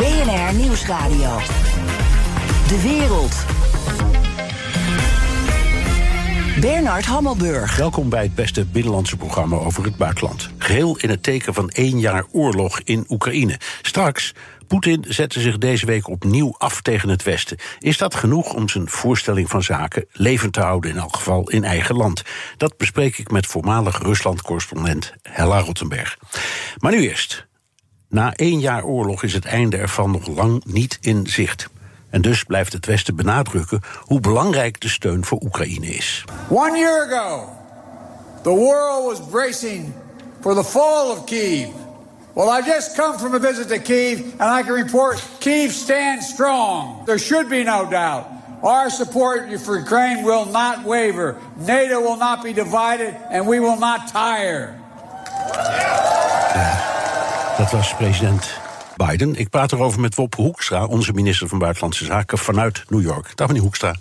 BNR Nieuwsradio. De wereld. Bernard Hammelburg. Welkom bij het beste binnenlandse programma over het buitenland. Geheel in het teken van één jaar oorlog in Oekraïne. Straks, Poetin zette zich deze week opnieuw af tegen het Westen. Is dat genoeg om zijn voorstelling van zaken levend te houden, in elk geval in eigen land? Dat bespreek ik met voormalig Rusland-correspondent Hella Rottenberg. Maar nu eerst. Na één jaar oorlog is het einde ervan nog lang niet in zicht. En dus blijft het Westen benadrukken hoe belangrijk de steun voor Oekraïne is. One year ago, the world was bracing for the fall of Kiev. Well, I just come from a visit to Kiev, and I can report Kiev stands strong. There should be no doubt. Our support for Ukraine will not waver. NATO will not be divided, and we will not tire. Dat was president Biden. Ik praat erover met Wop Hoekstra, onze minister van Buitenlandse Zaken vanuit New York. Dag meneer Hoekstra.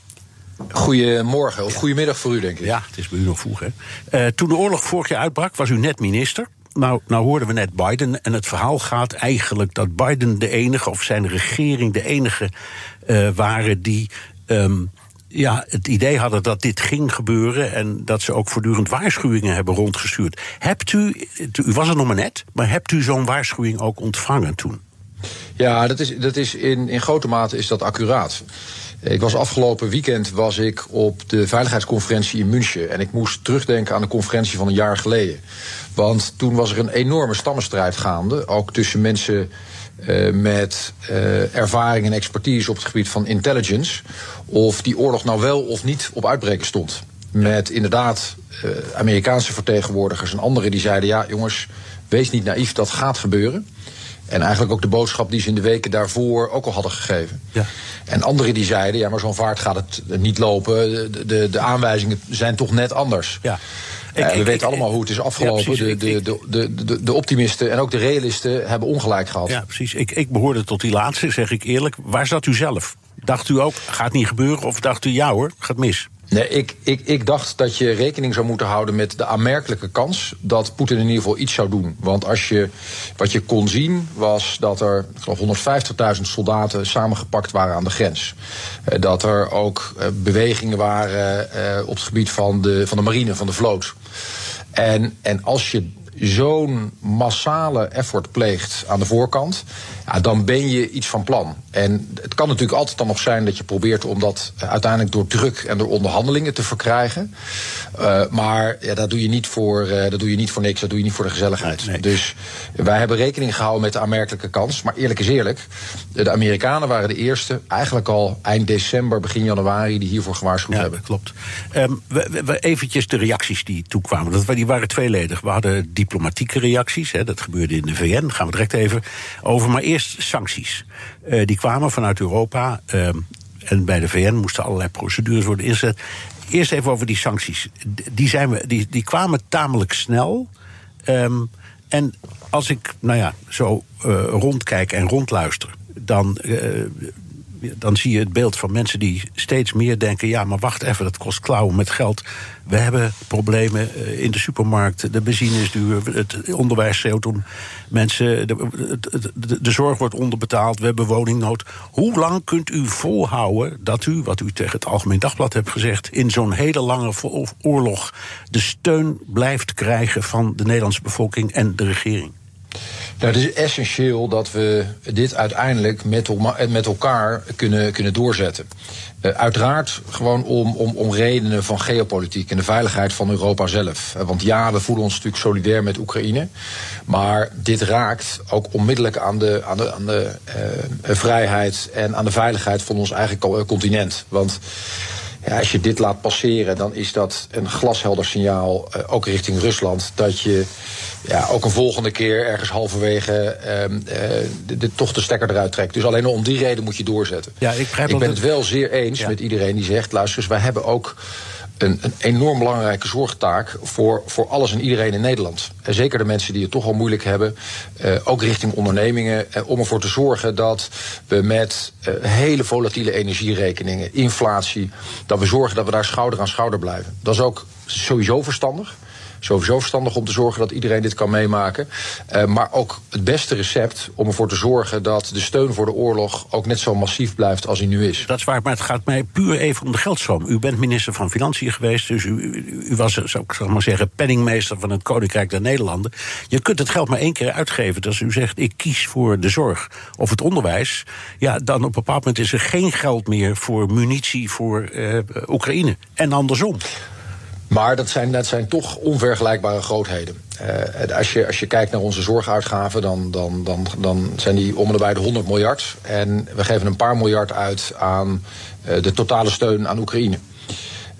Goedemorgen, of goedemiddag voor u, denk ik. Ja, het is bij u nog vroeg, hè. Uh, toen de oorlog vorig jaar uitbrak, was u net minister. Nou, nou hoorden we net Biden. En het verhaal gaat eigenlijk dat Biden de enige, of zijn regering de enige uh, waren die. Um, ja, het idee hadden dat dit ging gebeuren en dat ze ook voortdurend waarschuwingen hebben rondgestuurd. Hebt u, u was er nog maar net, maar hebt u zo'n waarschuwing ook ontvangen toen? Ja, dat is, dat is in, in grote mate is dat accuraat. Ik was afgelopen weekend was ik op de veiligheidsconferentie in München. En ik moest terugdenken aan de conferentie van een jaar geleden. Want toen was er een enorme stammenstrijd gaande. Ook tussen mensen uh, met uh, ervaring en expertise op het gebied van intelligence. Of die oorlog nou wel of niet op uitbreken stond. Met inderdaad uh, Amerikaanse vertegenwoordigers en anderen die zeiden: ja, jongens, wees niet naïef, dat gaat gebeuren. En eigenlijk ook de boodschap die ze in de weken daarvoor ook al hadden gegeven. Ja. En anderen die zeiden, ja, maar zo'n vaart gaat het niet lopen. De, de, de aanwijzingen zijn toch net anders. Ja. Ik, we weten allemaal hoe het is afgelopen. De, de, de, de, optimisten en ook de realisten hebben ongelijk gehad. Ja, precies. Ik, ik behoorde tot die laatste, zeg ik eerlijk. Waar zat u zelf? Dacht u ook, gaat niet gebeuren? Of dacht u, ja hoor, gaat mis? Nee, ik, ik, ik dacht dat je rekening zou moeten houden met de aanmerkelijke kans dat Poetin in ieder geval iets zou doen. Want als je, wat je kon zien was dat er, ik geloof, 150.000 soldaten samengepakt waren aan de grens. Uh, dat er ook uh, bewegingen waren uh, op het gebied van de, van de marine, van de vloot. En, en als je zo'n massale effort pleegt aan de voorkant, ja, dan ben je iets van plan. En het kan natuurlijk altijd dan nog zijn dat je probeert om dat uiteindelijk door druk en door onderhandelingen te verkrijgen. Uh, maar ja, dat, doe je niet voor, uh, dat doe je niet voor niks, dat doe je niet voor de gezelligheid. Nee, nee. Dus wij hebben rekening gehouden met de aanmerkelijke kans. Maar eerlijk is eerlijk, de Amerikanen waren de eerste, eigenlijk al eind december, begin januari, die hiervoor gewaarschuwd ja, hebben. Klopt. Um, we, we, eventjes de reacties die toekwamen. Dat, die waren tweeledig. We hadden diplomatieke reacties, hè, dat gebeurde in de VN, daar gaan we direct even over. Maar eerst sancties. Uh, die kwamen vanuit Europa. Uh, en bij de VN moesten allerlei procedures worden ingezet. Eerst even over die sancties. Die, zijn we, die, die kwamen tamelijk snel. Um, en als ik, nou ja, zo uh, rondkijk en rondluister, dan uh, dan zie je het beeld van mensen die steeds meer denken: ja, maar wacht even, dat kost klauwen met geld. We hebben problemen eh, in de supermarkt, de benzine is duur, het onderwijs schreeuwt om mensen, de, de, de, de, zorg wordt onderbetaald, we hebben woningnood. Hoe lang kunt u volhouden dat u, wat u tegen het Algemeen Dagblad hebt gezegd, in zo'n hele lange oorlog de steun blijft krijgen van de Nederlandse bevolking en de regering? Nou, het is essentieel dat we dit uiteindelijk met, met elkaar kunnen, kunnen doorzetten. Uh, uiteraard gewoon om, om, om redenen van geopolitiek en de veiligheid van Europa zelf. Uh, want ja, we voelen ons natuurlijk solidair met Oekraïne. Maar dit raakt ook onmiddellijk aan de, aan de, aan de vrijheid en aan de veiligheid van ons eigen continent. Want Ja, als je dit laat passeren, dan is dat een glashelder signaal, uh, ook richting Rusland, dat je ja, ook een volgende keer ergens halverwege uh, de, de, toch de stekker eruit trekt. Dus alleen om die reden moet je doorzetten. Ja, ik, ik ben het wel zeer eens ja. met iedereen die zegt: luister eens, wij hebben ook een, enorm belangrijke zorgtaak voor, voor alles en iedereen in Nederland. En zeker de mensen die het toch al moeilijk hebben, uh, ook richting ondernemingen, uh, om ervoor te zorgen dat we met uh, hele volatiele energierekeningen, inflatie, dat we zorgen dat we daar schouder aan schouder blijven. Dat is ook sowieso verstandig sowieso verstandig om te zorgen dat iedereen dit kan meemaken. Uh, maar ook het beste recept om ervoor te zorgen dat de steun voor de oorlog ook net zo massief blijft als hij nu is. Dat is waar, maar het gaat mij puur even om de geldstroom. U bent minister van Financiën geweest, dus u, u, was, zou ik maar zeggen, penningmeester van het Koninkrijk der Nederlanden. Je kunt het geld maar één keer uitgeven. Dus u zegt, ik kies voor de zorg of het onderwijs, ja, dan op een bepaald moment is er geen geld meer voor munitie voor uh, Oekraïne. En andersom. Maar dat zijn, dat zijn toch onvergelijkbare grootheden. Uh, als, je, als je kijkt naar onze zorguitgaven, dan, dan, dan, dan zijn die om en bij de 100 miljard. En we geven een paar miljard uit aan uh, de totale steun aan Oekraïne.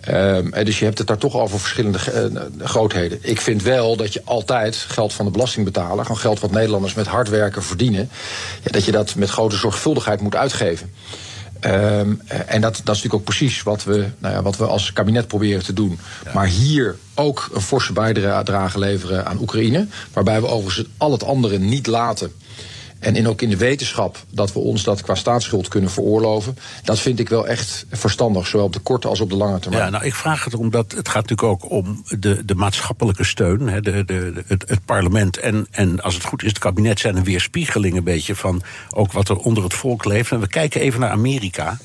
Uh, dus je hebt het daar toch over verschillende uh, grootheden. Ik vind wel dat je altijd geld van de belastingbetaler, gewoon geld wat Nederlanders met hard werken verdienen, ja, dat je dat met grote zorgvuldigheid moet uitgeven. Um, en dat, dat is natuurlijk ook precies wat we, nou ja, wat we als kabinet proberen te doen. Ja. Maar hier ook een forse bijdrage leveren aan Oekraïne. Waarbij we overigens al het andere niet laten. En in, ook in de wetenschap dat we ons dat qua staatsschuld kunnen veroorloven. Dat vind ik wel echt verstandig, zowel op de korte als op de lange termijn. Ja, nou, ik vraag het omdat het gaat natuurlijk ook om de, de maatschappelijke steun. Hè, de, de, het, parlement en, en als het goed is, het kabinet zijn een weerspiegeling een beetje van ook wat er onder het volk leeft. En we kijken even naar Amerika.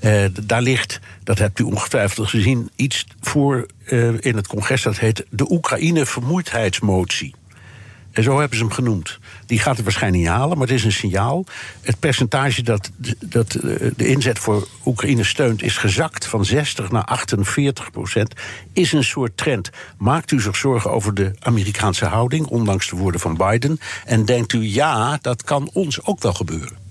Uh, daar ligt, dat hebt u ongetwijfeld gezien, iets voor uh, in het congres dat heet de Oekraïne-vermoeidheidsmotie. En zo hebben ze hem genoemd. Die gaat het waarschijnlijk niet halen, maar het is een signaal. Het percentage dat, dat de inzet voor Oekraïne steunt is gezakt van 60 naar 48 procent. Is een soort trend. Maakt u zich zorgen over de Amerikaanse houding, ondanks de woorden van Biden? En denkt u ja, dat kan ons ook wel gebeuren?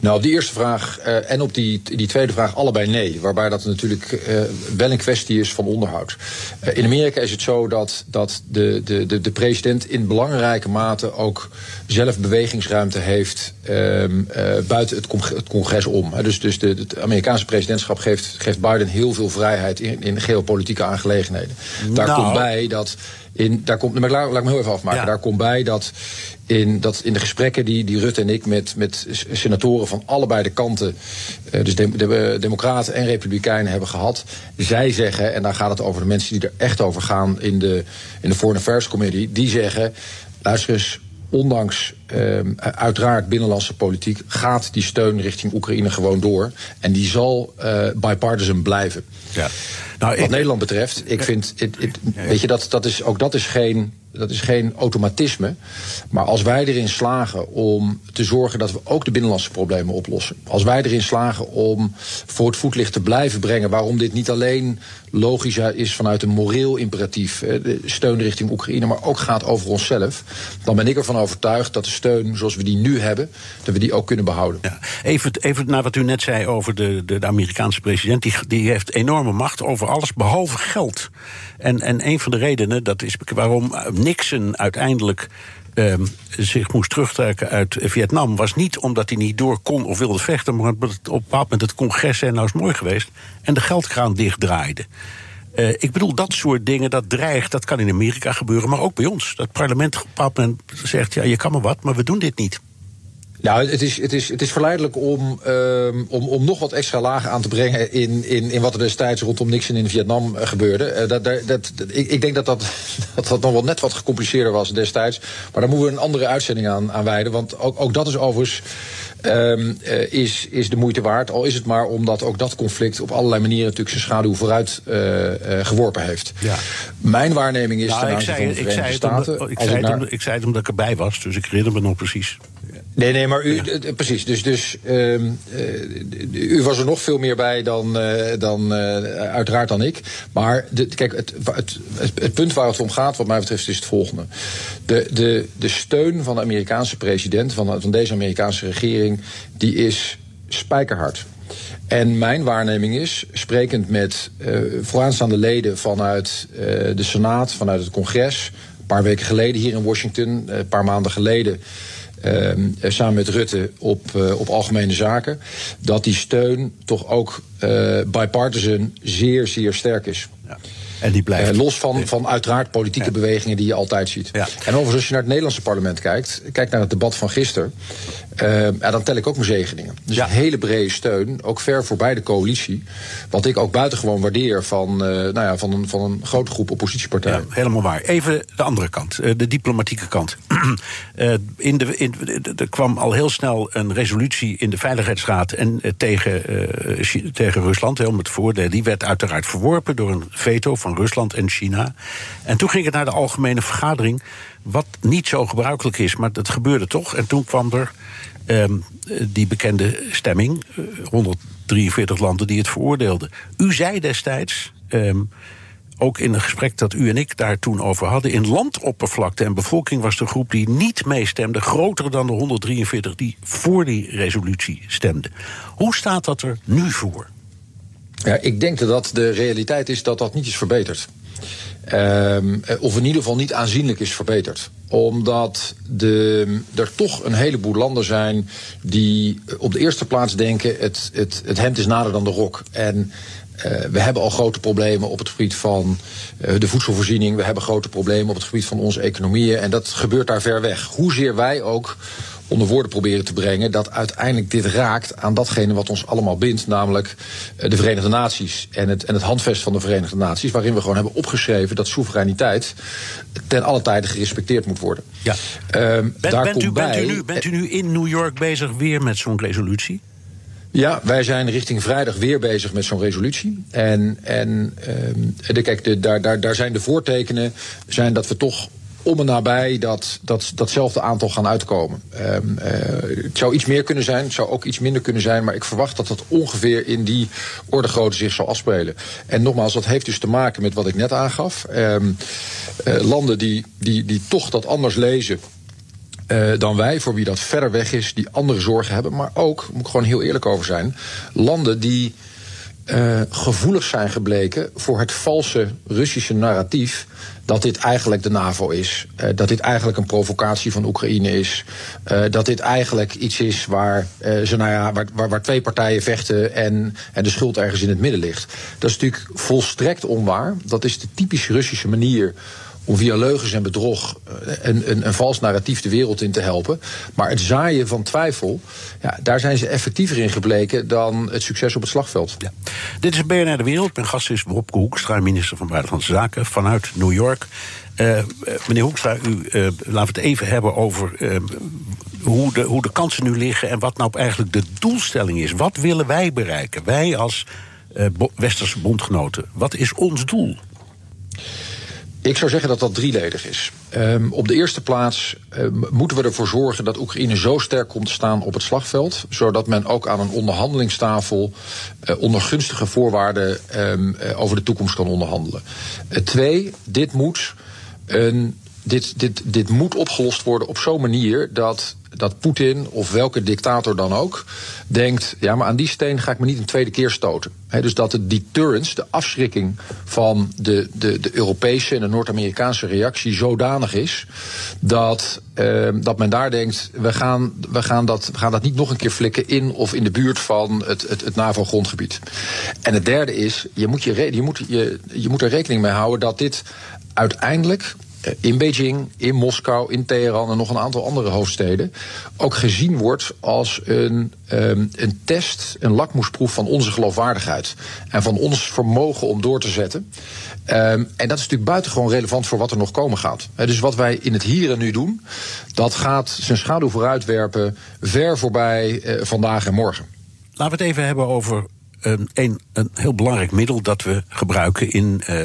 Nou, op die eerste vraag uh, en op die, die tweede vraag allebei nee. Waarbij dat natuurlijk uh, wel een kwestie is van onderhoud. Uh, in Amerika is het zo dat, dat de, de, de, de president in belangrijke mate ook zelf bewegingsruimte heeft buiten het, congres, het congres om. Dus, dus de, het Amerikaanse presidentschap geeft, geeft Biden heel veel vrijheid in, in geopolitieke aangelegenheden. Nou. Daar komt bij dat. In, daar komt, maar laat, laat me heel even afmaken. Ja. Daar komt bij dat in, dat in de gesprekken die, die Rutte en ik met, met senatoren van allebei de kanten, uh, dus de, de, Democraten en Republikeinen hebben gehad, zij zeggen, en daar gaat het over de mensen die er echt over gaan in de, in de Foreign Affairs Committee, die zeggen: luister eens, ondanks uh, uiteraard binnenlandse politiek gaat die steun richting Oekraïne gewoon door. En die zal uh, bipartisan blijven. Ja. Nou, Wat ik, Nederland betreft, ik vind, it, it, weet je, dat, dat is, ook dat is geen dat is geen automatisme. Maar als wij erin slagen om te zorgen dat we ook de binnenlandse problemen oplossen. Als wij erin slagen om voor het voetlicht te blijven brengen waarom dit niet alleen logisch is vanuit een moreel imperatief, de steun richting Oekraïne, maar ook gaat over onszelf. Dan ben ik ervan overtuigd dat de steun zoals we die nu hebben, dat we die ook kunnen behouden. Ja, even, even naar wat u net zei over de, de, de Amerikaanse president. Die, die heeft enorme macht over alles behalve geld. En, en een van de redenen, dat is waarom Nixon uiteindelijk um, zich moest terugtrekken uit Vietnam... was niet omdat hij niet door kon of wilde vechten... maar op een bepaald moment het congres en nou is mooi geweest... en de geldkraan dichtdraaide. Uh, ik bedoel, dat soort dingen, dat dreigt, dat kan in Amerika gebeuren... maar ook bij ons. Dat parlement op zegt, ja, je kan maar wat, maar we doen dit niet. Nou, het is, het is, het is verleidelijk om, um, om, om nog wat extra lagen aan te brengen in, in, in wat er destijds rondom Nixon in Vietnam gebeurde. Uh, dat, dat, dat, ik, ik denk dat dat, dat dat nog wel net wat gecompliceerder was destijds. Maar daar moeten we een andere uitzending aan, aan wijden. Want ook, ook dat is overigens. Um, uh, is, is de moeite waard. Al is het maar omdat ook dat conflict op allerlei manieren natuurlijk zijn schaduw vooruit uh, uh, geworpen heeft. Ja. Mijn waarneming is nou, ten aanzien van de Verenigde Staten. Omdat, ik, zei het omdat, ik zei het omdat ik erbij was, dus ik herinner me nog precies. Nee, nee, maar u, ja. precies. Dus, dus um, uh, u was er nog veel meer bij dan, uh, dan uh, uiteraard dan ik. Maar de, kijk, het, het, het, punt waar het om gaat, wat mij betreft, is het volgende. De, de, de steun van de Amerikaanse president, van, van deze Amerikaanse regering, die is spijkerhard. En mijn waarneming is, sprekend met vooraanstaande leden vanuit de Senaat, vanuit het congres, een paar weken geleden hier in Washington, een paar maanden geleden. Uh, samen met Rutte op, op algemene zaken. Dat die steun toch ook bipartisan zeer, zeer sterk is. Ja. En die blijft. los van, van uiteraard politieke bewegingen die je altijd ziet. Ja. En overigens, als je naar het Nederlandse parlement kijkt, kijk naar het debat van gisteren. Uh, ja, dan tel ik ook mijn zegeningen. Dus een hele brede steun, ook ver voorbij de coalitie. Wat ik ook buitengewoon waardeer van, uh, nou ja, van, een, van een grote groep oppositiepartijen. Ja, helemaal waar. Even de andere kant, uh, de diplomatieke kant. in de, in, er kwam al heel snel een resolutie in de Veiligheidsraad en, tegen, tegen Rusland, om het voordeel. Die werd uiteraard verworpen door een veto van Rusland en China. En toen ging het naar de algemene vergadering. Wat niet zo gebruikelijk is, maar dat gebeurde toch. En toen kwam er um, die bekende stemming. 143 eh, landen die het veroordeelden. U zei destijds. Um, ook in een gesprek dat u en ik daar toen over hadden. In landoppervlakte en bevolking was de groep die niet meestemde groter dan de 143 die voor die resolutie stemden. Hoe staat dat er nu voor? Ja, ik denk dat de realiteit is dat dat niet is verbeterd. Um, of in ieder geval niet aanzienlijk is verbeterd. Omdat de, er toch een heleboel landen zijn die op de eerste plaats denken: het, het, het hemd is nader dan de rok. En uh, we hebben al grote problemen op het gebied van de voedselvoorziening. We hebben grote problemen op het gebied van onze economieën. En dat gebeurt daar ver weg. Hoezeer wij ook onder woorden proberen te brengen dat uiteindelijk dit raakt aan datgene wat ons allemaal bindt, namelijk eh, de Verenigde Naties en het, en het handvest van de Verenigde Naties, waarin we gewoon hebben opgeschreven dat soevereiniteit ten alle tijde gerespecteerd moet worden. Ja. Um, daar bent, komt u, bij, bent, u nu, bent u nu in New York bezig weer met zo'n resolutie? Ja, wij zijn richting vrijdag weer bezig met zo'n resolutie. En, en um, de, kijk, de, daar, daar, daar zijn de voortekenen zijn dat we toch om en nabij dat, dat, datzelfde aantal gaan uitkomen. Um, uh, het zou iets meer kunnen zijn, het zou ook iets minder kunnen zijn, maar ik verwacht dat dat ongeveer in die orde grootte zich zal afspelen. En nogmaals, dat heeft dus te maken met wat ik net aangaf. Um, uh, landen die, die, die toch dat anders lezen. Uh, dan wij, voor wie dat verder weg is, die andere zorgen hebben. Maar ook, moet ik gewoon heel eerlijk over zijn, landen die uh, gevoelig zijn gebleken voor het valse Russische narratief dat dit eigenlijk de NAVO is. Uh, dat dit eigenlijk een provocatie van Oekraïne is. Uh, dat dit eigenlijk iets is waar, ze, nou ja, waar, waar, waar, twee partijen vechten en, en de schuld ergens in het midden ligt. Dat is natuurlijk volstrekt onwaar. Dat is de typisch Russische manier om via leugens en bedrog eh, een, een, een, vals narratief de wereld in te helpen. Maar het zaaien van twijfel, ja, daar zijn ze effectiever in gebleken dan het succes op het slagveld. Ja. Dit is BNR De Wereld. Mijn gast is Wopke Hoekstra, minister van Buitenlandse Zaken vanuit New York. Uh, meneer Hoekstra, u, laten we het even hebben over hoe, de, hoe de kansen nu liggen en wat nou eigenlijk de doelstelling is. Wat willen wij bereiken? Wij als Westerse bondgenoten. Wat is ons doel? Ik zou zeggen dat dat drieledig is. Um, op de eerste plaats um, moeten we ervoor zorgen dat Oekraïne zo sterk komt te staan op het slagveld, zodat men ook aan een onderhandelingstafel uh, onder gunstige voorwaarden um, uh, over de toekomst kan onderhandelen. Uh, twee, dit moet een dit, dit, dit moet opgelost worden op zo'n manier dat, dat Poetin of welke dictator dan ook denkt: ja, maar aan die steen ga ik me niet een tweede keer stoten. dus dat de deterrence, de afschrikking van de, de, de Europese en de Noord-Amerikaanse reactie zodanig is dat, uh, dat men daar denkt: we gaan, we, gaan dat, we gaan dat niet nog een keer flikken in of in de buurt van het, het, het NAVO-grondgebied. En het derde is: je moet, je, je, moet, je, je moet er rekening mee houden dat dit uiteindelijk in Beijing, in Moskou, in Teheran en nog een aantal andere hoofdsteden ook gezien wordt als een, um, een test, een lakmoesproef van onze geloofwaardigheid en van ons vermogen om door te zetten. Um, en dat is natuurlijk buitengewoon relevant voor wat er nog komen gaat. He, dus wat wij in het hier en nu doen, dat gaat zijn schaduw vooruitwerpen ver voorbij uh, vandaag en morgen. Laten we het even hebben over een, een, een heel belangrijk middel dat we gebruiken in, uh,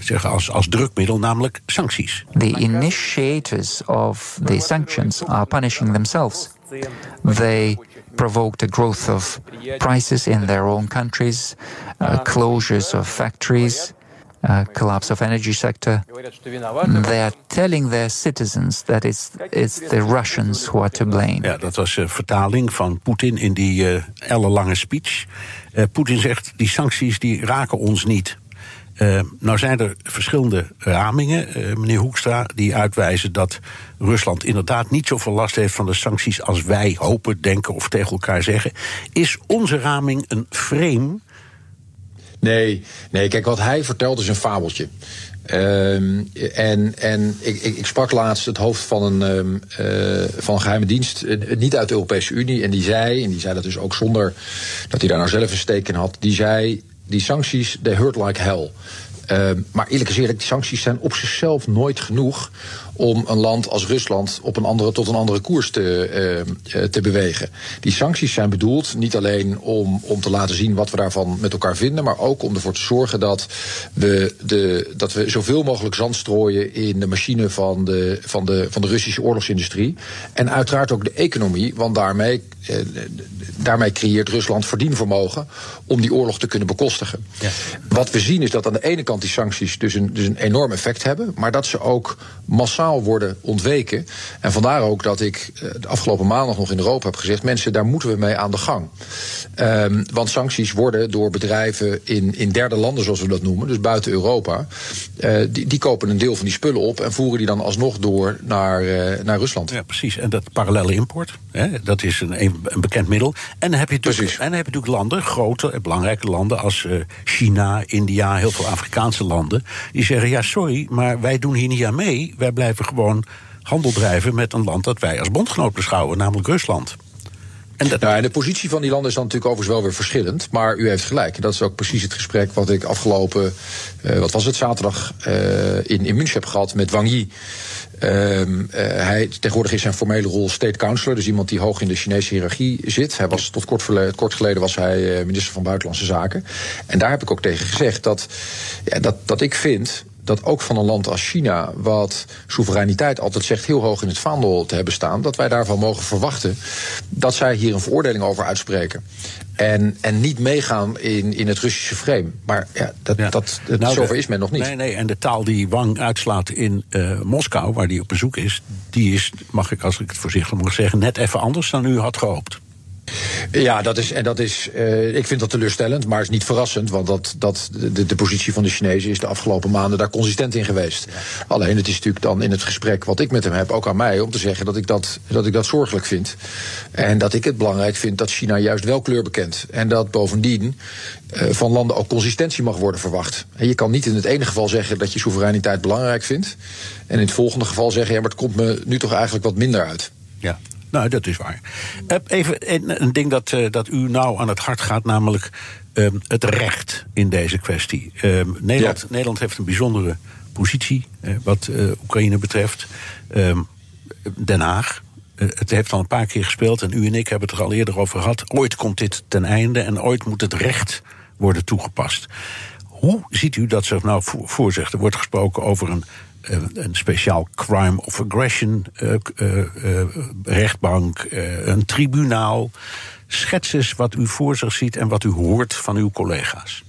zeggen als, als drukmiddel, namelijk sancties. The initiators of the sanctions are punishing themselves. They provoke the growth of prices in their own countries, uh, closures of factories. Uh, collapse of energy sector. They are telling their citizens that it's, it's the Russians who are to blame. Ja, dat was een vertaling van Poetin in die uh, ellenlange speech. Uh, Poetin zegt, die sancties die raken ons niet. Nou zijn er verschillende ramingen, meneer Hoekstra, die uitwijzen dat Rusland inderdaad niet zoveel last heeft van de sancties als wij hopen, denken of tegen elkaar zeggen. Is onze raming een frame? Nee, nee, kijk, wat hij vertelt is een fabeltje. Um, en en ik, ik, ik, sprak laatst het hoofd van een, um, uh, van geheime dienst, uh, niet uit de Europese Unie. En die zei, en die zei dat dus ook zonder dat hij daar nou zelf een steek in had. Die zei: die sancties, they hurt like hell. Uh, maar eerlijk gezegd, die sancties zijn op zichzelf nooit genoeg om een land als Rusland op een andere, tot een andere koers te, uh, te bewegen. Die sancties zijn bedoeld niet alleen om, om te laten zien wat we daarvan met elkaar vinden, maar ook om ervoor te zorgen dat we, de, dat we zoveel mogelijk zand strooien in de machine van de, van, de, van de Russische oorlogsindustrie. En uiteraard ook de economie, want daarmee, uh, daarmee creëert Rusland verdienvermogen om die oorlog te kunnen bekostigen. Ja. Wat we zien is dat aan de ene kant die sancties dus een, dus een enorm effect hebben, maar dat ze ook massaal worden ontweken. En vandaar ook dat ik de afgelopen maandag nog in Europa heb gezegd: mensen, daar moeten we mee aan de gang. Um, want sancties worden door bedrijven in, in derde landen, zoals we dat noemen, dus buiten Europa, uh, die, die kopen een deel van die spullen op en voeren die dan alsnog door naar, uh, naar Rusland. Ja, precies. En dat parallele import, hè, dat is een, een bekend middel. En dan heb je natuurlijk, en heb je natuurlijk landen, grote en belangrijke landen als uh, China, India, heel veel Afrikaanse landen, die zeggen: ja, sorry, maar wij doen hier niet aan mee. Wij blijven gewoon handel drijven met een land dat wij als bondgenoot beschouwen, namelijk Rusland. En, dat... nou, en de positie van die landen is dan natuurlijk overigens wel weer verschillend. Maar u heeft gelijk. Dat is ook precies het gesprek wat ik afgelopen, uh, wat was het, zaterdag uh, in, in München heb gehad met Wang Yi. Um, uh, hij, tegenwoordig is zijn formele rol state counselor, dus iemand die hoog in de Chinese hiërarchie zit. Hij was tot kort geleden was hij minister van Buitenlandse Zaken. En daar heb ik ook tegen gezegd dat, ja, dat, dat ik vind dat ook van een land als China, wat soevereiniteit altijd zegt heel hoog in het vaandel te hebben staan, dat wij daarvan mogen verwachten dat zij hier een veroordeling over uitspreken. En, en niet meegaan in, in het Russische frame. Maar ja, dat, ja. dat, dat nou, zover is men nog niet. Nee, nee, en de taal die Wang uitslaat in uh, Moskou, waar die op bezoek is, die is, mag ik als ik het voorzichtig mag zeggen, net even anders dan u had gehoopt. Ja, dat is, en dat is, uh, ik vind dat teleurstellend, maar is niet verrassend. Want dat, dat, de, de positie van de Chinezen is de afgelopen maanden daar consistent in geweest. Alleen het is natuurlijk dan in het gesprek wat ik met hem heb, ook aan mij, om te zeggen dat ik dat, dat, ik dat zorgelijk vind. En dat ik het belangrijk vind dat China juist wel kleur bekent. En dat bovendien uh, van landen ook consistentie mag worden verwacht. En je kan niet in het ene geval zeggen dat je soevereiniteit belangrijk vindt. En in het volgende geval zeggen, ja, maar het komt me nu toch eigenlijk wat minder uit. Ja. Nou, dat is waar. Even een, een ding dat, uh, dat u nou aan het hart gaat, namelijk um, het recht in deze kwestie. Um, Nederland, ja. Nederland heeft een bijzondere positie uh, wat uh, Oekraïne betreft. Um, Den Haag. het heeft al een paar keer gespeeld en u en ik hebben het er al eerder over gehad. Ooit komt dit ten einde en ooit moet het recht worden toegepast. Hoe ziet u dat zich nou voor zich? Er wordt gesproken over een een speciaal crime of aggression uh, uh, uh, rechtbank, een tribunaal. Schets eens wat u voor zich ziet en wat u hoort van uw collega's.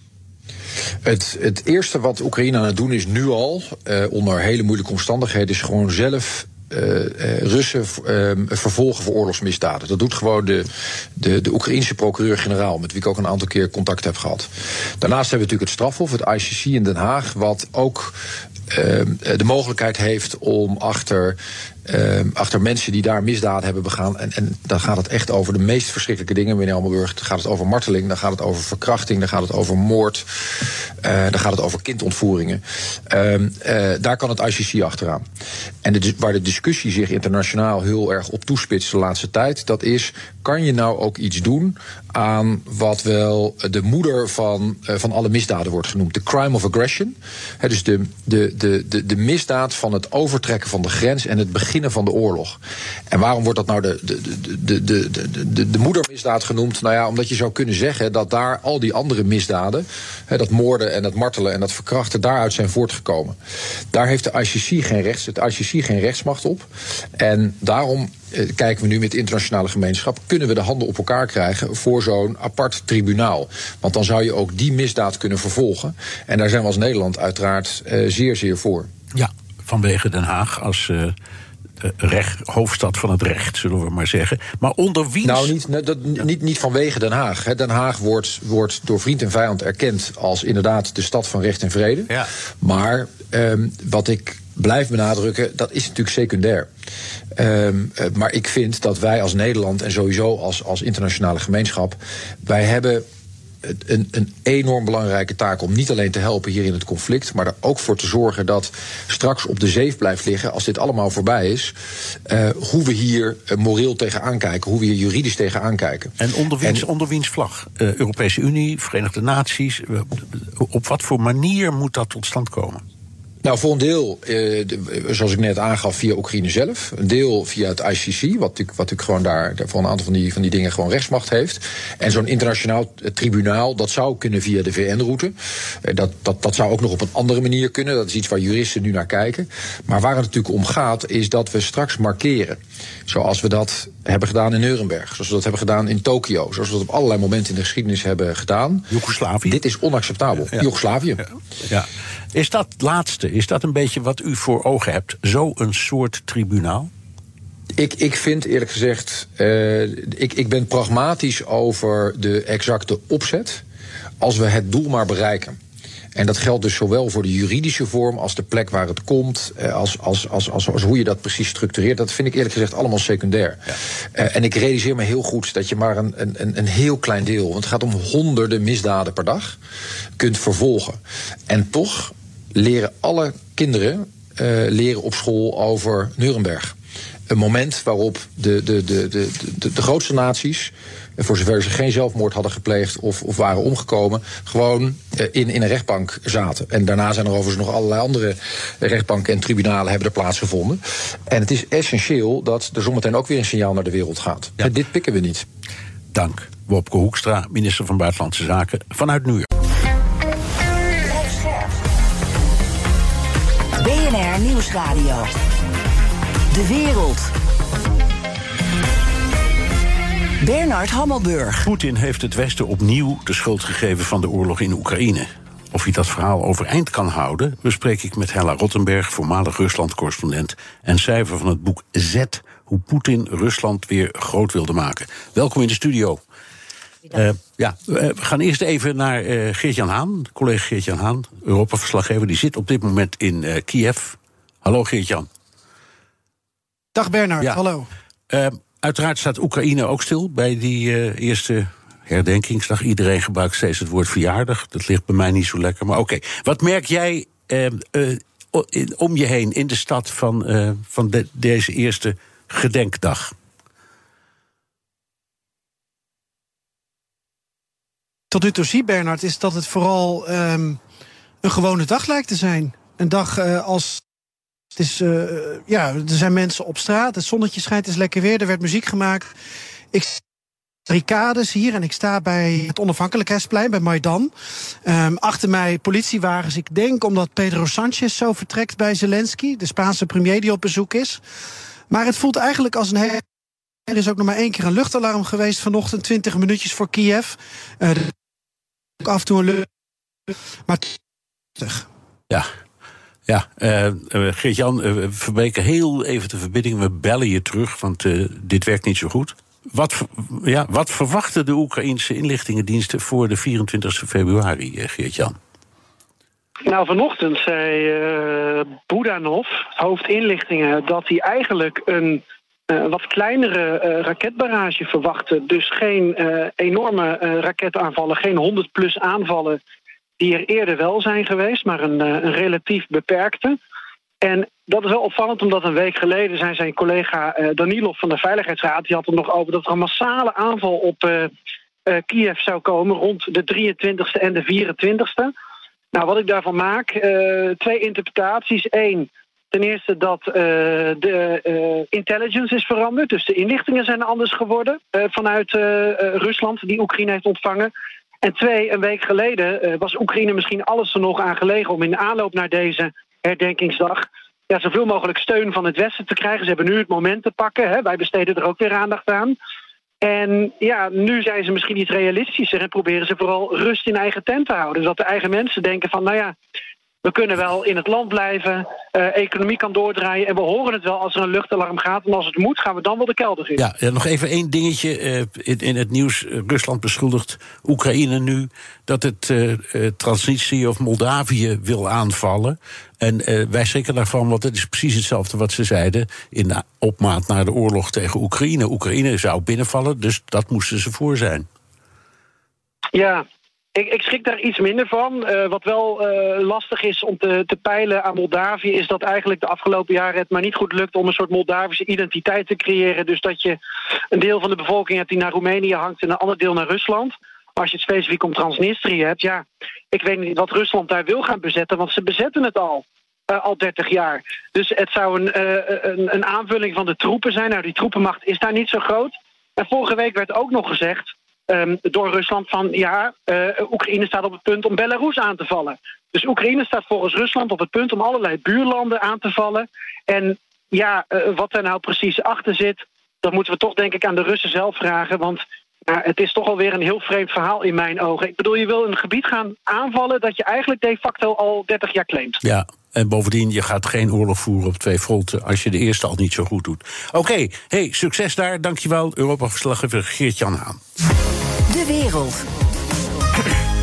Het, het eerste wat Oekraïne aan het doen is nu al, onder hele moeilijke omstandigheden, is gewoon zelf Russen vervolgen voor oorlogsmisdaden. Dat doet gewoon de, de, de Oekraïnse procureur-generaal, met wie ik ook een aantal keer contact heb gehad. Daarnaast hebben we natuurlijk het strafhof, het ICC in Den Haag, wat ook de mogelijkheid heeft om achter uh, achter mensen die daar misdaden hebben begaan. En, en dan gaat het echt over de meest verschrikkelijke dingen, meneer Almenburg. Dan gaat het over marteling, dan gaat het over verkrachting, dan gaat het over moord. Uh, dan gaat het over kindontvoeringen. Uh, daar kan het ICC achteraan. En de, waar de discussie zich internationaal heel erg op toespitst de laatste tijd, dat is: kan je nou ook iets doen aan wat wel de moeder van, uh, van alle misdaden wordt genoemd? De crime of aggression. Dus de, de, de, de, de misdaad van het overtrekken van de grens en het begin beginnen van de oorlog. En waarom wordt dat nou de, de, de, de, de, de, de moedermisdaad genoemd? Nou ja, omdat je zou kunnen zeggen dat daar al die andere misdaden, hè, dat moorden en dat martelen en dat verkrachten, daaruit zijn voortgekomen. Daar heeft de ICC geen, rechts, het ICC geen rechtsmacht op. En daarom eh, kijken we nu met de internationale gemeenschap, kunnen we de handen op elkaar krijgen voor zo'n apart tribunaal? Want dan zou je ook die misdaad kunnen vervolgen. En daar zijn we als Nederland uiteraard uh, zeer, zeer voor. Ja, vanwege Den Haag als. Uh recht, hoofdstad van het recht, zullen we maar zeggen. Maar onder wie? Nou, niet, dat, niet, niet vanwege Den Haag. Den Haag wordt, wordt door vriend en vijand erkend als inderdaad de stad van recht en vrede. Ja. Maar um, wat ik blijf benadrukken, dat is natuurlijk secundair. Um, maar ik vind dat wij als Nederland en sowieso als, als internationale gemeenschap, wij hebben een, een, enorm belangrijke taak om niet alleen te helpen hier in het conflict, maar er ook voor te zorgen dat straks op de zeef blijft liggen, als dit allemaal voorbij is, uh, hoe we hier uh, moreel tegenaan kijken, hoe we hier juridisch tegenaan kijken. En onder wiens, en, onder wiens vlag? Uh, Europese Unie, Verenigde Naties, op wat voor manier moet dat tot stand komen? Nou, voor een deel, eh, zoals ik net aangaf, via Oekraïne zelf. Een deel via het ICC, wat natuurlijk, wat gewoon daar voor een aantal van die, van die dingen gewoon rechtsmacht heeft. En zo'n internationaal tribunaal, dat zou kunnen via de VN-route. Eh, dat, dat, dat zou ook nog op een andere manier kunnen. Dat is iets waar juristen nu naar kijken. Maar waar het natuurlijk om gaat, is dat we straks markeren. Zoals we dat hebben gedaan in Nuremberg. Zoals we dat hebben gedaan in Tokio. Zoals we dat op allerlei momenten in de geschiedenis hebben gedaan. Joegoslavië. Dit is onacceptabel. Ja. Joegoslavië. Ja. ja. Is dat laatste, is dat een beetje wat u voor ogen hebt? Zo een soort tribunaal? Ik, ik vind eerlijk gezegd, uh, ik, ik ben pragmatisch over de exacte opzet. Als we het doel maar bereiken. En dat geldt dus zowel voor de juridische vorm als de plek waar het komt, als, als, als, als, als hoe je dat precies structureert. Dat vind ik eerlijk gezegd allemaal secundair. Ja. Uh, en ik realiseer me heel goed dat je maar een, een, een heel klein deel, want het gaat om honderden misdaden per dag, kunt vervolgen. En toch leren alle kinderen uh, leren op school over Nuremberg. Een moment waarop de, de, de, de, de, de grootste naties, voor zover ze geen zelfmoord hadden gepleegd of, of waren omgekomen, gewoon uh, in, in een rechtbank zaten. En daarna zijn er overigens nog allerlei andere rechtbanken en tribunalen hebben er plaatsgevonden. En het is essentieel dat er zometeen ook weer een signaal naar de wereld gaat. Ja. En dit pikken we niet. Dank. Wopke Hoekstra, minister van Buitenlandse Zaken vanuit New York. BNR Nieuwsradio. De wereld. Bernard Hammelburg. Poetin heeft het Westen opnieuw de schuld gegeven van de oorlog in Oekraïne. Of hij dat verhaal overeind kan houden, bespreek ik met Hella Rottenberg, voormalig Rusland-correspondent en schrijver van het boek Z: Hoe Poetin Rusland weer groot wilde maken. Welkom in de studio. Uh, ja, we gaan eerst even naar uh, Geert-Jan Haan, collega Geert-Jan Haan, Europa-verslaggever. Die zit op dit moment in uh, Kiev. Hallo Geert-Jan. Dag Bernard, ja. hallo. uiteraard staat Oekraïne ook stil bij die eerste herdenkingsdag. Iedereen gebruikt steeds het woord verjaardag. Dat ligt bij mij niet zo lekker, maar oké. Okay. Wat merk jij om je heen in de stad van, van de, deze eerste gedenkdag? tot nu toe zie, Bernard, is dat het vooral um, een gewone dag lijkt te zijn. Een dag als. Het is, uh, ja, er zijn mensen op straat, het zonnetje schijnt, het is lekker weer, er werd muziek gemaakt. Ik barricades hier en ik sta bij het onafhankelijkheidsplein bij Maidan. Um, achter mij politiewagens. Ik denk omdat Pedro Sanchez zo vertrekt bij Zelensky, de Spaanse premier die op bezoek is. Maar het voelt eigenlijk als een hele. Er is ook nog maar één keer een luchtalarm geweest vanochtend, 20 minuutjes voor Kiev. Uh, af en toe een lucht. Maar. Ja. Ja, uh, uh, Geert-Jan, uh, verbreken heel even de verbinding. We bellen je terug, want dit werkt niet zo goed. Wat, ja, wat verwachten de Oekraïnse inlichtingendiensten voor de 24 februari, Geert-Jan? Nou, vanochtend zei uh, Budanov, hoofdinlichtingen, dat hij eigenlijk een wat kleinere uh, raketbarrage verwachten. Dus geen enorme raketaanvallen, geen 100 plus aanvallen die er eerder wel zijn geweest, maar een, een, relatief beperkte. En dat is wel opvallend, omdat een week geleden zijn zijn collega Danilov van de Veiligheidsraad, die had het nog over dat er een massale aanval op Kiev zou komen rond de 23e en de 24e. Nou, wat ik daarvan maak, twee interpretaties. Eén, Ten eerste dat de intelligence is veranderd. Dus de inlichtingen zijn anders geworden vanuit Rusland, die Oekraïne heeft ontvangen. En twee, een week geleden was Oekraïne misschien alles er nog aan gelegen om in aanloop naar deze herdenkingsdag ja, zoveel mogelijk steun van het Westen te krijgen. Ze hebben nu het moment te pakken. Hè. Wij besteden er ook weer aandacht aan. En ja, nu zijn ze misschien iets realistischer en proberen ze vooral rust in eigen tent te houden. Zodat de eigen mensen denken van, nou ja, we kunnen wel in het land blijven, uh, economie kan doordraaien... en we horen het wel als er een luchtalarm gaat. En als het moet, gaan we dan wel de kelder in. Ja, ja nog even één dingetje uh, in, in, het nieuws. Rusland beschuldigt Oekraïne nu dat het uh, Transnistrië of Moldavië wil aanvallen. En wij schrikken daarvan, want het is precies hetzelfde wat ze zeiden... in de opmaat naar de oorlog tegen Oekraïne. Oekraïne zou binnenvallen, dus dat moesten ze voor zijn. Ja, ik, ik, schrik daar iets minder van. Uh, wat wel uh, lastig is om te, te, peilen aan Moldavië... is dat eigenlijk de afgelopen jaren het maar niet goed lukt... om een soort Moldavische identiteit te creëren. Dus dat je een deel van de bevolking hebt die naar Roemenië hangt... en een ander deel naar Rusland. Maar als je het specifiek om Transnistrië hebt... ja, ik weet niet wat Rusland daar wil gaan bezetten... want ze bezetten het al. Uh, al 30 jaar. Dus het zou een, een, een aanvulling van de troepen zijn. Nou, die troepenmacht is daar niet zo groot. En vorige week werd ook nog gezegd um, door Rusland van ja, uh, Oekraïne staat op het punt om Belarus aan te vallen. Dus Oekraïne staat volgens Rusland op het punt om allerlei buurlanden aan te vallen. En ja, uh, wat er nou precies achter zit, dat moeten we toch denk ik aan de Russen zelf vragen. Want het is toch alweer een heel vreemd verhaal in mijn ogen. Ik bedoel, je wil een gebied gaan aanvallen dat je eigenlijk de facto al 30 jaar claimt. Ja, en bovendien, je gaat geen oorlog voeren op twee fronten als je de eerste al niet zo goed doet. Oké, hey, succes daar. Dankjewel, Europa-verslaggever Geert-Jan Haan. De wereld.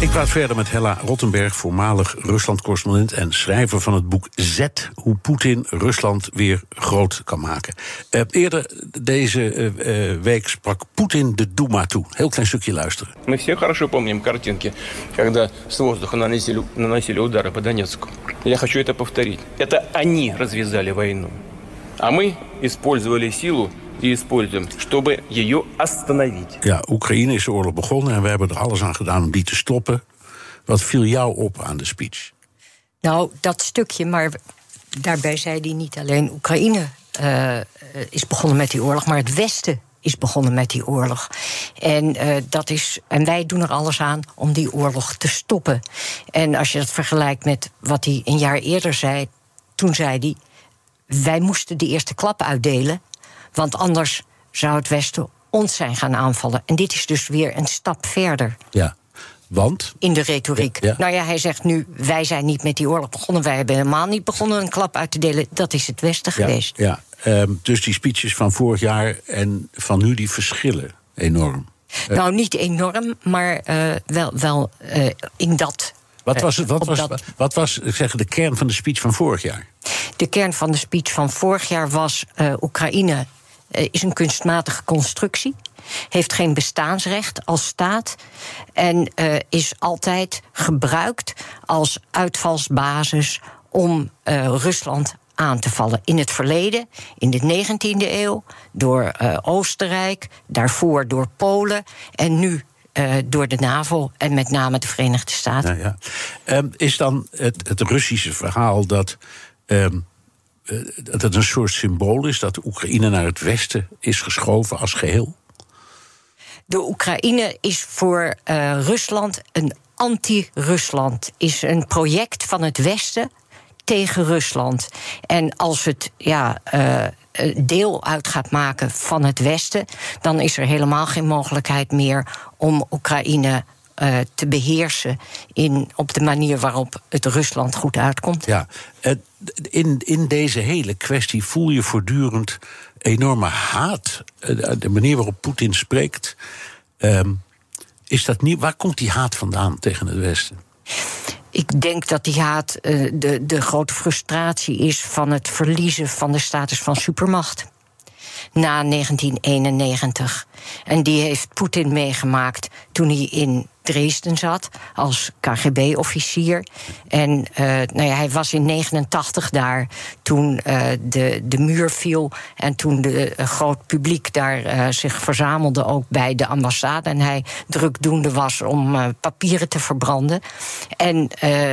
Ik praat verder met Hella Rottenberg, voormalig Rusland-correspondent en schrijver van het boek Z: Hoe Poetin Rusland weer groot kan maken. Uh, eerder deze uh, uh, week sprak Poetin de Duma toe. Heel klein stukje luisteren. Мы все хорошо помним картинки, когда с воздуха наносили, наносили удары по Донецку. Я хочу это повторить. Это они развязали войну, а мы использовали силу die используем, чтобы ее остановить. Ja, Oekraïne is de oorlog begonnen en we hebben er alles aan gedaan om die te stoppen. Wat viel jou op aan de speech? Nou, dat stukje, maar daarbij zei hij niet alleen Oekraïne uh, is begonnen met die oorlog, maar het Westen is begonnen met die oorlog. En, uh, dat is, en wij doen er alles aan om die oorlog te stoppen. En als je dat vergelijkt met wat hij een jaar eerder zei, toen zei hij: wij moesten de eerste klap uitdelen. want anders zou het Westen ons zijn gaan aanvallen. En dit is dus weer een stap verder. Ja. Want? In de retoriek. Ja. Nou ja, hij zegt nu: wij zijn niet met die oorlog begonnen. Wij hebben helemaal niet begonnen een klap uit te delen. Dat is het Westen ja, geweest. Ja, um, dus die speeches van vorig jaar en van nu, die verschillen enorm. Nou, niet enorm, maar uh, wel, wel uh, in dat. Wat was, wat, was, dat... wat was ik zeg, de kern van de speech van vorig jaar? De kern van de speech van vorig jaar was: uh, Oekraïne is een kunstmatige constructie. Heeft geen bestaansrecht als staat. En uh, is altijd gebruikt als uitvalsbasis om uh, Rusland aan te vallen. In het verleden, in de 19e eeuw, door Oostenrijk, daarvoor door Polen en nu door de NAVO en met name de Verenigde Staten. Ja. Um, is dan het, het Russische verhaal dat. Um, dat het een soort symbool is dat Oekraïne naar het westen is geschoven als geheel? De Oekraïne is voor uh, Rusland een anti-Rusland. Is een project van het Westen tegen Rusland. En als het ja, uh, deel uit gaat maken van het Westen, dan is er helemaal geen mogelijkheid meer om Oekraïne uh, te beheersen in, op de manier waarop het Rusland goed uitkomt. Ja, in, in deze hele kwestie voel je voortdurend enorme haat. De manier waarop Poetin spreekt. Um, is dat niet, waar komt die haat vandaan tegen het Westen? Ik denk dat die haat uh, de, de grote frustratie is van het verliezen van de status van supermacht. Na 1991. En die heeft Poetin meegemaakt toen hij in Dresden zat als KGB-officier. En uh, nou ja, hij was in 89 daar toen uh, de, de muur viel. En toen de groot publiek daar zich verzamelde, ook bij de ambassade. En hij drukdoende was om papieren te verbranden. En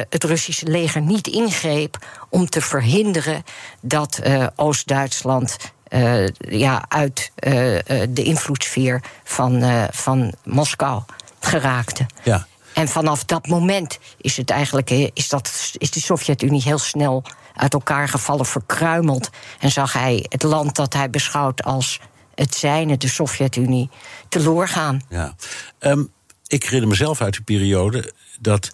het Russische leger niet ingreep om te verhinderen dat Oost-Duitsland ja, uit de invloedssfeer van, van Moskou geraakte. Ja. En vanaf dat moment is, het eigenlijk, is, dat, is de Sovjet-Unie heel snel uit elkaar gevallen, verkruimeld. En zag hij het land dat hij beschouwt als het zijne, de Sovjet-Unie, teloor gaan. Ja. Um, ik herinner mezelf uit die periode dat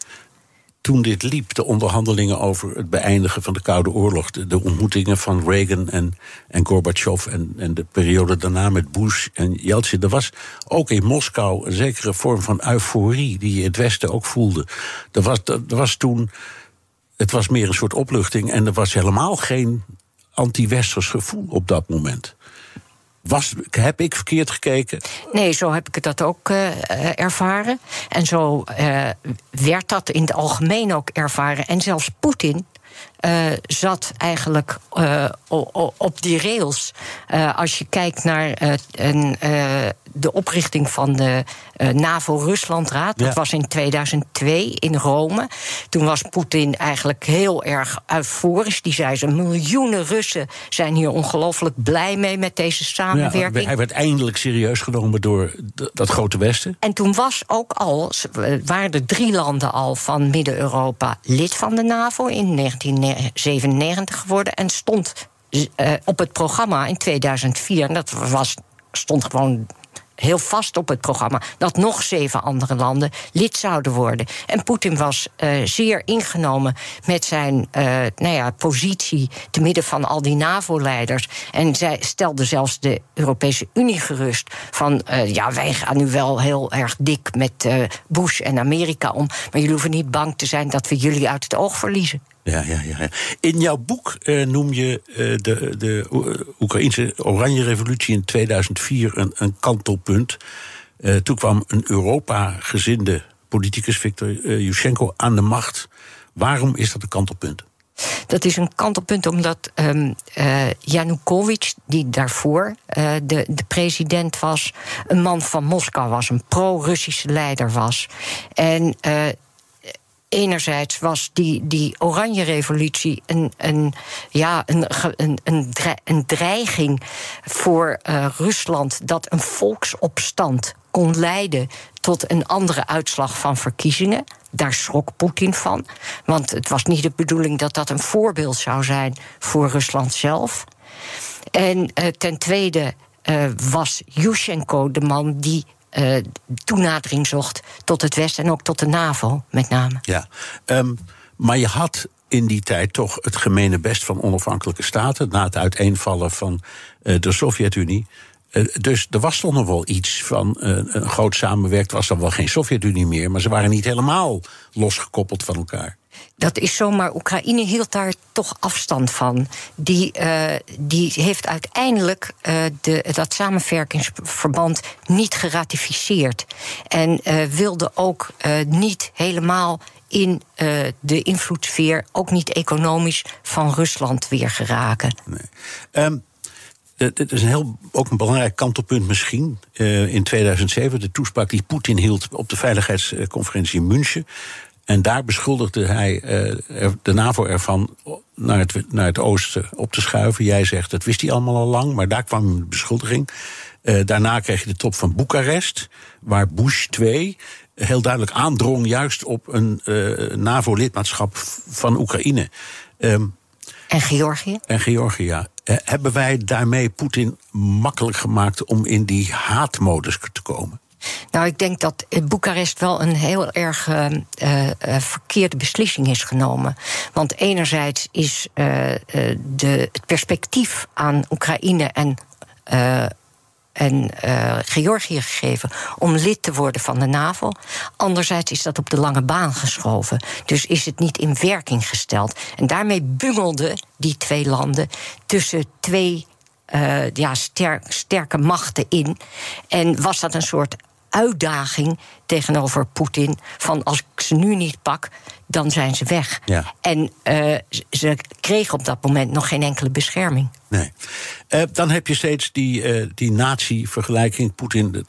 toen dit liep, de onderhandelingen over het beëindigen van de Koude Oorlog, de, ontmoetingen van Reagan en, en Gorbachev en, en de periode daarna met Bush en Yeltsin, er was ook in Moskou een zekere vorm van euforie die je het Westen ook voelde. Er was, er was toen, het was meer een soort opluchting en er was helemaal geen anti-westers gevoel op dat moment. Was, heb ik verkeerd gekeken? Nee, zo heb ik dat ook uh, ervaren. En zo uh, werd dat in het algemeen ook ervaren. En zelfs Poetin uh, zat eigenlijk uh, op die rails. Uh, als je kijkt naar een, de oprichting van de NAVO-Ruslandraad. Dat was in 2002 in Rome. Toen was Poetin eigenlijk heel erg euforisch. Die zei ze: miljoenen Russen zijn hier ongelooflijk blij mee met deze samenwerking. Ja, hij werd eindelijk serieus genomen door dat grote Westen. En toen was ook al, waren er drie landen al van Midden-Europa lid van de NAVO in 1990. 97 geworden en stond uh, op het programma in 2004. En dat was, stond gewoon heel vast op het programma dat nog zeven andere landen lid zouden worden. En Poetin was uh, zeer ingenomen met zijn uh, nou ja, positie te midden van al die NAVO-leiders. En zij stelde zelfs de Europese Unie gerust van ja, wij gaan nu wel heel erg dik met Bush en Amerika om, maar jullie hoeven niet bang te zijn dat we jullie uit het oog verliezen. Ja, ja, ja. In jouw boek uh, noem je uh, de, de Oekraïnse Oranje Revolutie in 2004 een, een kantelpunt. Toen kwam een Europa-gezinde politicus, Viktor Yushchenko, aan de macht. Waarom is dat een kantelpunt? Dat is een kantelpunt omdat um, uh, Yanukovych, die daarvoor de, de president was, een man van Moskou was, een pro-Russische leider was. En enerzijds was die, die Oranje Revolutie een, een, ja, een, een, een, dreiging voor uh, Rusland dat een volksopstand kon leiden tot een andere uitslag van verkiezingen. Daar schrok Poetin van. Want het was niet de bedoeling dat dat een voorbeeld zou zijn voor Rusland zelf. En uh, ten tweede uh, was Yushchenko de man die uh, toenadering zocht tot het Westen en ook tot de NAVO met name. Ja, um, maar je had in die tijd toch het gemene best van onafhankelijke staten na het uiteenvallen van uh, de Sovjet-Unie. Uh, dus er was toch nog wel iets van een groot samenwerkt. was dan wel geen Sovjet-Unie meer, maar ze waren niet helemaal losgekoppeld van elkaar. Dat is zomaar. Oekraïne hield daar toch afstand van. Die, uh, die heeft uiteindelijk uh, de, dat samenwerkingsverband niet geratificeerd. En uh, wilde ook niet helemaal in de invloedssfeer, ook niet economisch, van Rusland weer geraken. Nee. Dit is een heel, ook een belangrijk kantelpunt misschien. In 2007, de toespraak die Poetin hield op de veiligheidsconferentie in München. En daar beschuldigde hij uh, de NAVO ervan naar het, naar het oosten op te schuiven. Jij zegt, dat wist hij allemaal al lang, maar daar kwam een beschuldiging. Uh, daarna kreeg je de top van Boekarest, waar Bush 2 heel duidelijk aandrong juist op een uh, NAVO-lidmaatschap van Oekraïne. Um, en Georgië? En Georgië, ja. hebben wij daarmee Poetin makkelijk gemaakt om in die haatmodus te komen? Nou, ik denk dat Boekarest wel een heel erg uh, uh, verkeerde beslissing is genomen. Want enerzijds is de, het perspectief aan Oekraïne en en Georgië gegeven om lid te worden van de NAVO. Anderzijds is dat op de lange baan geschoven. Dus is het niet in werking gesteld. En daarmee bungelden die twee landen tussen twee ja, sterk, sterke machten in. En was dat een soort uitdaging tegenover Poetin: van als ik ze nu niet pak, dan zijn ze weg. Ja. En uh, ze kregen op dat moment nog geen enkele bescherming. Nee. Uh, dan heb je steeds die, uh, die nazi-vergelijking. Poetin,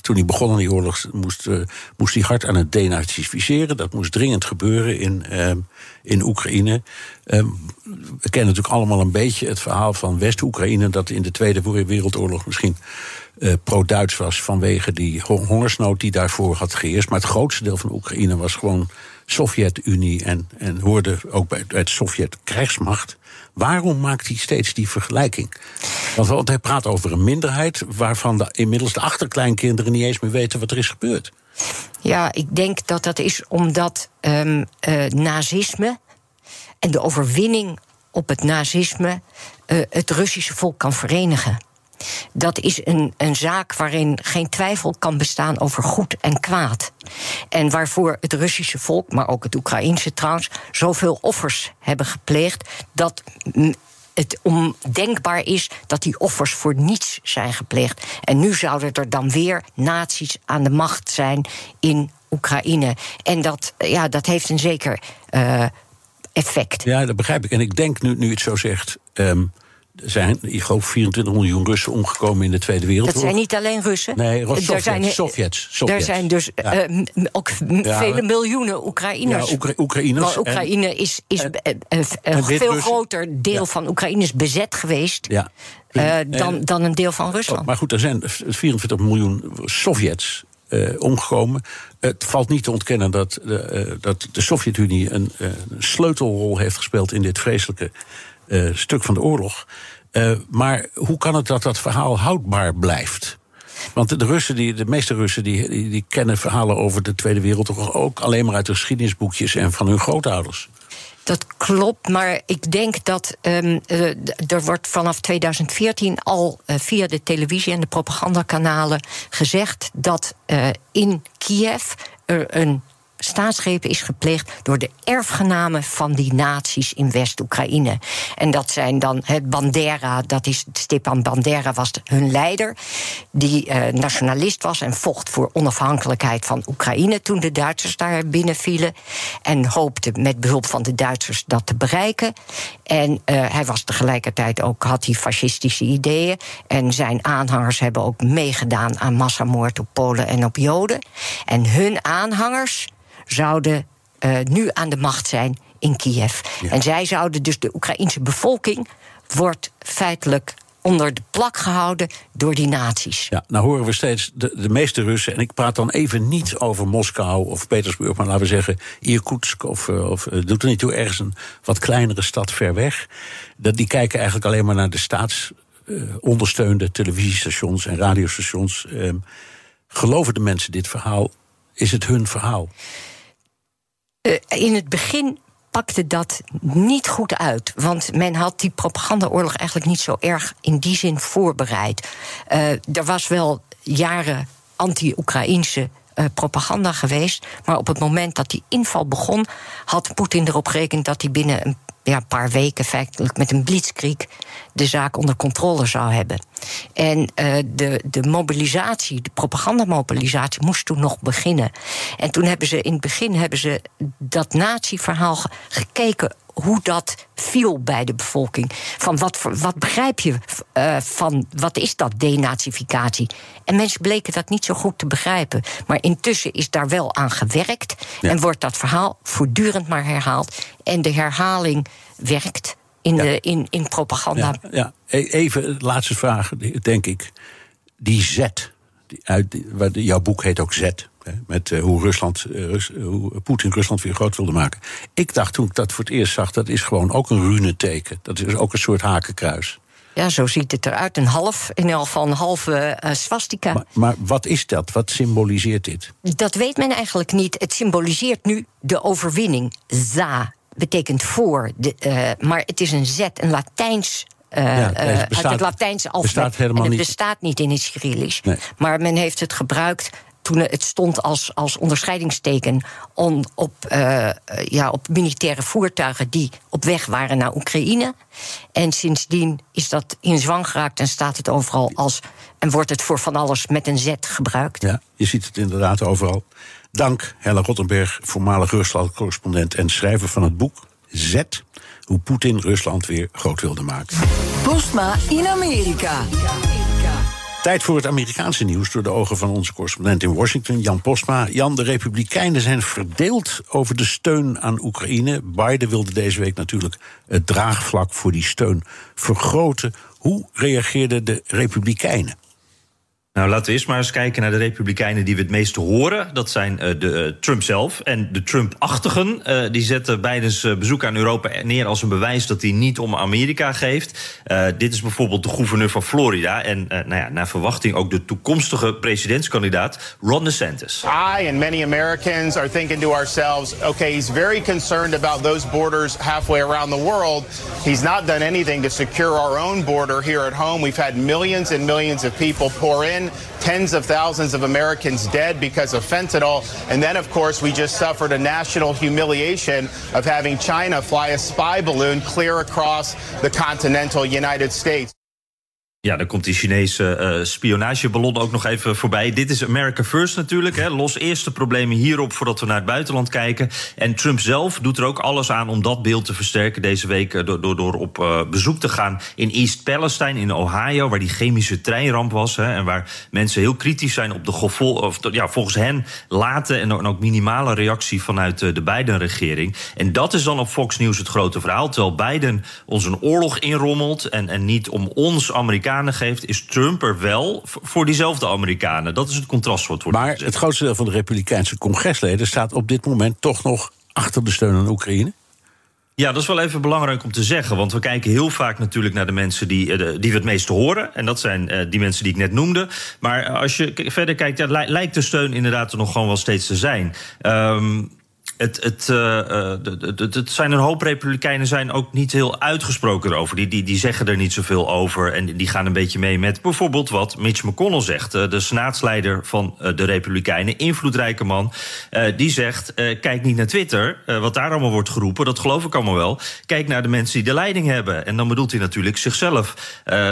toen hij begon aan die oorlog, moest, moest hij hard aan het denazificeren. Dat moest dringend gebeuren in, in Oekraïne. Ehm, we kennen natuurlijk allemaal een beetje het verhaal van West-Oekraïne, dat in de Tweede Wereldoorlog misschien uh, pro-Duits was vanwege die hongersnood die daarvoor had geheerst. Maar het grootste deel van Oekraïne was gewoon Sovjet-Unie en, en hoorde ook bij het Sovjet-krijgsmacht. Waarom maakt hij steeds die vergelijking? Want, hij praat over een minderheid waarvan de, inmiddels de achterkleinkinderen niet eens meer weten wat er is gebeurd. Ja, ik denk dat dat is omdat um, nazisme en de overwinning op het nazisme uh, het Russische volk kan verenigen. Dat is een, een zaak waarin geen twijfel kan bestaan over goed en kwaad. En waarvoor het Russische volk, maar ook het Oekraïnse trouwens, zoveel offers hebben gepleegd dat het ondenkbaar is dat die offers voor niets zijn gepleegd. En nu zouden er dan weer naties aan de macht zijn in Oekraïne. En dat, ja, dat heeft een zeker uh, effect. Ja, dat begrijp ik. En ik denk nu, nu het zo zegt. Er zijn, ik geloof, 24 miljoen Russen omgekomen in de Tweede Wereldoorlog. Dat zijn niet alleen Russen. Nee, er zijn, Sovjets, Sovjets. Er zijn dus ja. uh, ook ja, vele miljoenen Oekraïners. Ja, Oekra Oekraïners. Maar Oekraïne en, is, is en, een en veel groter deel ja. van Oekraïne is bezet geweest. Ja. Uh, dan, dan een deel van Rusland. Oh, maar goed, er zijn 24 miljoen Sovjets uh, omgekomen. Het valt niet te ontkennen dat de, uh, dat de Sovjet-Unie een, uh, een, sleutelrol heeft gespeeld in dit vreselijke stuk van de oorlog. maar hoe kan het dat dat verhaal houdbaar blijft? Want de, Russen, die, de meeste Russen, die, die, kennen verhalen over de Tweede Wereldoorlog ook alleen maar uit de geschiedenisboekjes en van hun grootouders. Dat klopt, maar ik denk dat um, uh, er wordt vanaf 2014 al via de televisie en de propagandakanalen gezegd dat in Kiev er een staatsgreep is gepleegd door de erfgenamen van die naties in West-Oekraïne. En dat zijn dan het Bandera, dat is Stepan Bandera was hun leider, die uh, nationalist was en vocht voor onafhankelijkheid van Oekraïne toen de Duitsers daar binnenvielen en hoopte met behulp van de Duitsers dat te bereiken. En uh, hij was tegelijkertijd ook had hij fascistische ideeën en zijn aanhangers hebben ook meegedaan aan massamoord op Polen en op Joden. En hun aanhangers zouden uh, nu aan de macht zijn in Kiev. Ja. En zij zouden dus de Oekraïense bevolking wordt feitelijk onder de plak gehouden door die naties. Ja, nou horen we steeds de, de meeste Russen, en ik praat dan even niet over Moskou of Petersburg, maar laten we zeggen Irkutsk of, of doet er niet toe, ergens een wat kleinere stad ver weg. Dat die kijken eigenlijk alleen maar naar de staatsondersteunde uh, televisiestations en radiostations. Uh, geloven de mensen dit verhaal? Is het hun verhaal? Uh, in het begin pakte dat niet goed uit. Want men had die propagandaoorlog eigenlijk niet zo erg in die zin voorbereid. Uh, er was wel jaren anti-Oekraïnse uh, propaganda geweest. Maar op het moment dat die inval begon, had Poetin erop gerekend dat hij binnen een ja, paar weken feitelijk met een blitzkrieg de zaak onder controle zou hebben. En uh, de, de mobilisatie, de propagandamobilisatie, moest toen nog beginnen. En toen hebben ze in het begin hebben ze dat natieverhaal gekeken hoe dat viel bij de bevolking. Van wat, wat begrijp je uh, van wat is dat denazificatie? En mensen bleken dat niet zo goed te begrijpen. Maar intussen is daar wel aan gewerkt ja. en wordt dat verhaal voortdurend maar herhaald. En de herhaling werkt in, ja. de, in, in propaganda. Ja, ja. Even laatste vraag, denk ik. Die Z, die uit, jouw boek heet ook Z. Met uh, hoe, Rusland, uh, Rus, hoe Poetin Rusland weer groot wilde maken. Ik dacht toen ik dat voor het eerst zag, dat is gewoon ook een runeteken. Dat is ook een soort hakenkruis. Ja, zo ziet het eruit. Een half, in ieder geval een halve swastika. Maar, maar, wat is dat? Wat symboliseert dit? Dat weet men eigenlijk niet. Het symboliseert nu de overwinning. Za betekent voor. De, maar het is een Z, een Latijns uh, ja, het bestaat, uit het Latijnse alfabet. Bestaat helemaal en het niet. bestaat niet in het Cyrillisch. Nee. Maar men heeft het gebruikt toen het stond als, als onderscheidingsteken on, op, uh, ja, op militaire voertuigen die op weg waren naar Oekraïne. En sindsdien is dat in zwang geraakt en staat het overal als. en wordt het voor van alles met een Z gebruikt. Ja, je ziet het inderdaad overal. Dank, Hella Rottenberg, voormalig Rusland-correspondent en schrijver van het boek Z. Hoe Poetin Rusland weer groot wilde maken. Postma in Amerika. Tijd voor het Amerikaanse nieuws door de ogen van onze correspondent in Washington, Jan Postma. Jan, de Republikeinen zijn verdeeld over de steun aan Oekraïne. Biden wilde deze week natuurlijk het draagvlak voor die steun vergroten. Hoe reageerden de Republikeinen? Nou, laten we eerst maar eens kijken naar de Republikeinen die we het meest horen. Dat zijn uh, de uh, Trump zelf en de Trump-achtigen. Uh, die zetten Bidens bezoek aan Europa neer als een bewijs dat hij niet om Amerika geeft. dit is bijvoorbeeld de gouverneur van Florida en nou ja, naar verwachting ook de toekomstige presidentskandidaat Ron DeSantis. I and many Americans are thinking to ourselves, okay, he's very concerned about those borders halfway around the world. He's not done anything to secure our own border here at home. We've had millions and millions of people pour in tens of thousands of Americans dead because of fentanyl. And then, of course, we just suffered a national humiliation of having China fly a spy balloon clear across the continental United States. Ja, dan komt die Chinese uh, spionageballon ook nog even voorbij. Dit is America First natuurlijk. Hè. Los eerst de problemen hierop voordat we naar het buitenland kijken. En Trump zelf doet er ook alles aan om dat beeld te versterken deze week. Uh, door, door, door op uh, bezoek te gaan in East Palestine in Ohio, waar die chemische treinramp was. Hè, en waar mensen heel kritisch zijn op de gevol of, ja, volgens hen late en, ook minimale reactie vanuit de Biden-regering. En dat is dan op Fox News het grote verhaal. Terwijl Biden ons een oorlog inrommelt en, en niet om ons Amerikanen geeft, is Trump er wel voor diezelfde Amerikanen. Dat is het contrast wat wordt. Maar het grootste deel van de Republikeinse congresleden staat op dit moment toch nog achter de steun aan Oekraïne. Ja, dat is wel even belangrijk om te zeggen. Want we kijken heel vaak natuurlijk naar de mensen die, eh, die we het meest horen. En dat zijn uh, die mensen die ik net noemde. Maar als je verder kijkt, ja, lijkt de steun inderdaad er nog gewoon wel steeds te zijn. Um, het, het, uh, het, het, zijn een hoop Republikeinen zijn ook niet heel uitgesproken erover. Die, die, die zeggen er niet zoveel over. En die gaan een beetje mee met bijvoorbeeld wat Mitch McConnell zegt. de senaatsleider van de Republikeinen, invloedrijke man. die zegt: kijk niet naar Twitter. wat daar allemaal wordt geroepen, dat geloof ik allemaal wel. Kijk naar de mensen die de leiding hebben. En dan bedoelt hij natuurlijk zichzelf.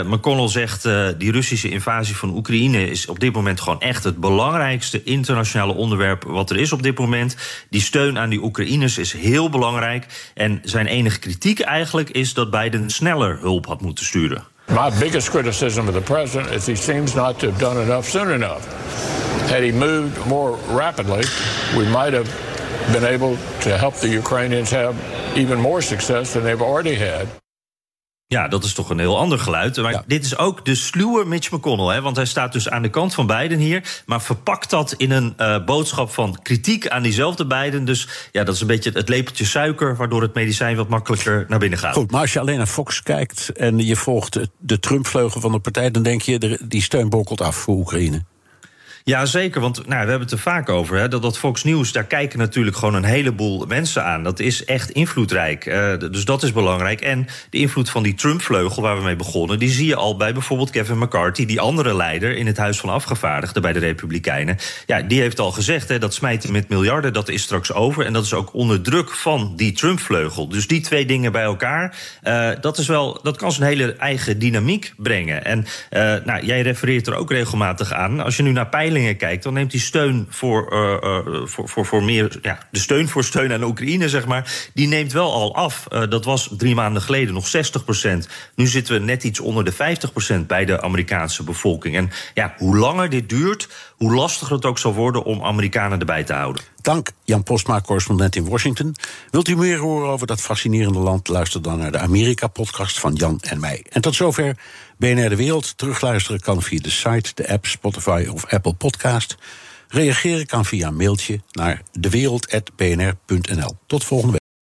McConnell zegt: die Russische invasie van Oekraïne is op dit moment gewoon echt het belangrijkste internationale onderwerp wat er is op dit moment. Die steun aan die Oekraïners is heel belangrijk. En zijn enige kritiek eigenlijk is dat Biden sneller hulp had moeten sturen. My biggest criticism of the president is he seems not to have done enough soon enough. Had he moved more rapidly, we might have been able to help the Ukrainians have even more success than they've already had. Ja, dat is toch een heel ander geluid. Maar ja. dit is ook de sluwe Mitch McConnell. Hè, want hij staat dus aan de kant van Biden hier. Maar verpakt dat in een uh, boodschap van kritiek aan diezelfde Biden. Dus ja, dat is een beetje het lepeltje suiker... waardoor het medicijn wat makkelijker naar binnen gaat. Goed, maar als je alleen naar Fox kijkt... en je volgt de Trump-vleugel van de partij... dan denk je, die steun bokkelt af voor Oekraïne. Ja, zeker. Want nou, we hebben het er vaak over. Hè, dat, dat Fox News, daar kijken natuurlijk gewoon een heleboel mensen aan. Dat is echt invloedrijk. Uh, dus dat is belangrijk. En de invloed van die Trump-vleugel waar we mee begonnen... die zie je al bij bijvoorbeeld Kevin McCarthy... die andere leider in het Huis van Afgevaardigden bij de Republikeinen. Ja, die heeft al gezegd, hè, dat smijten met miljarden, dat is straks over. En dat is ook onder druk van die Trump-vleugel. Dus die twee dingen bij elkaar, uh, dat, is wel, dat kan zijn hele eigen dynamiek brengen. En uh, nou, jij refereert er ook regelmatig aan. Als je nu naar dan neemt die steun voor, uh, uh, voor, voor, voor meer. Ja, de steun voor steun aan Oekraïne, zeg maar. Die neemt wel al af. Uh, dat was drie maanden geleden nog 60 procent. Nu zitten we net iets onder de 50 procent bij de Amerikaanse bevolking. En ja, hoe langer dit duurt, hoe lastiger het ook zal worden om Amerikanen erbij te houden. Dank, Jan Postma, correspondent in Washington. Wilt u meer horen over dat fascinerende land? Luister dan naar de Amerika-podcast van Jan en mij. En tot zover BNR De Wereld. Terugluisteren kan via de site, de app, Spotify of Apple Podcast. Reageren kan via mailtje naar dewereld.bnr.nl. Tot volgende week.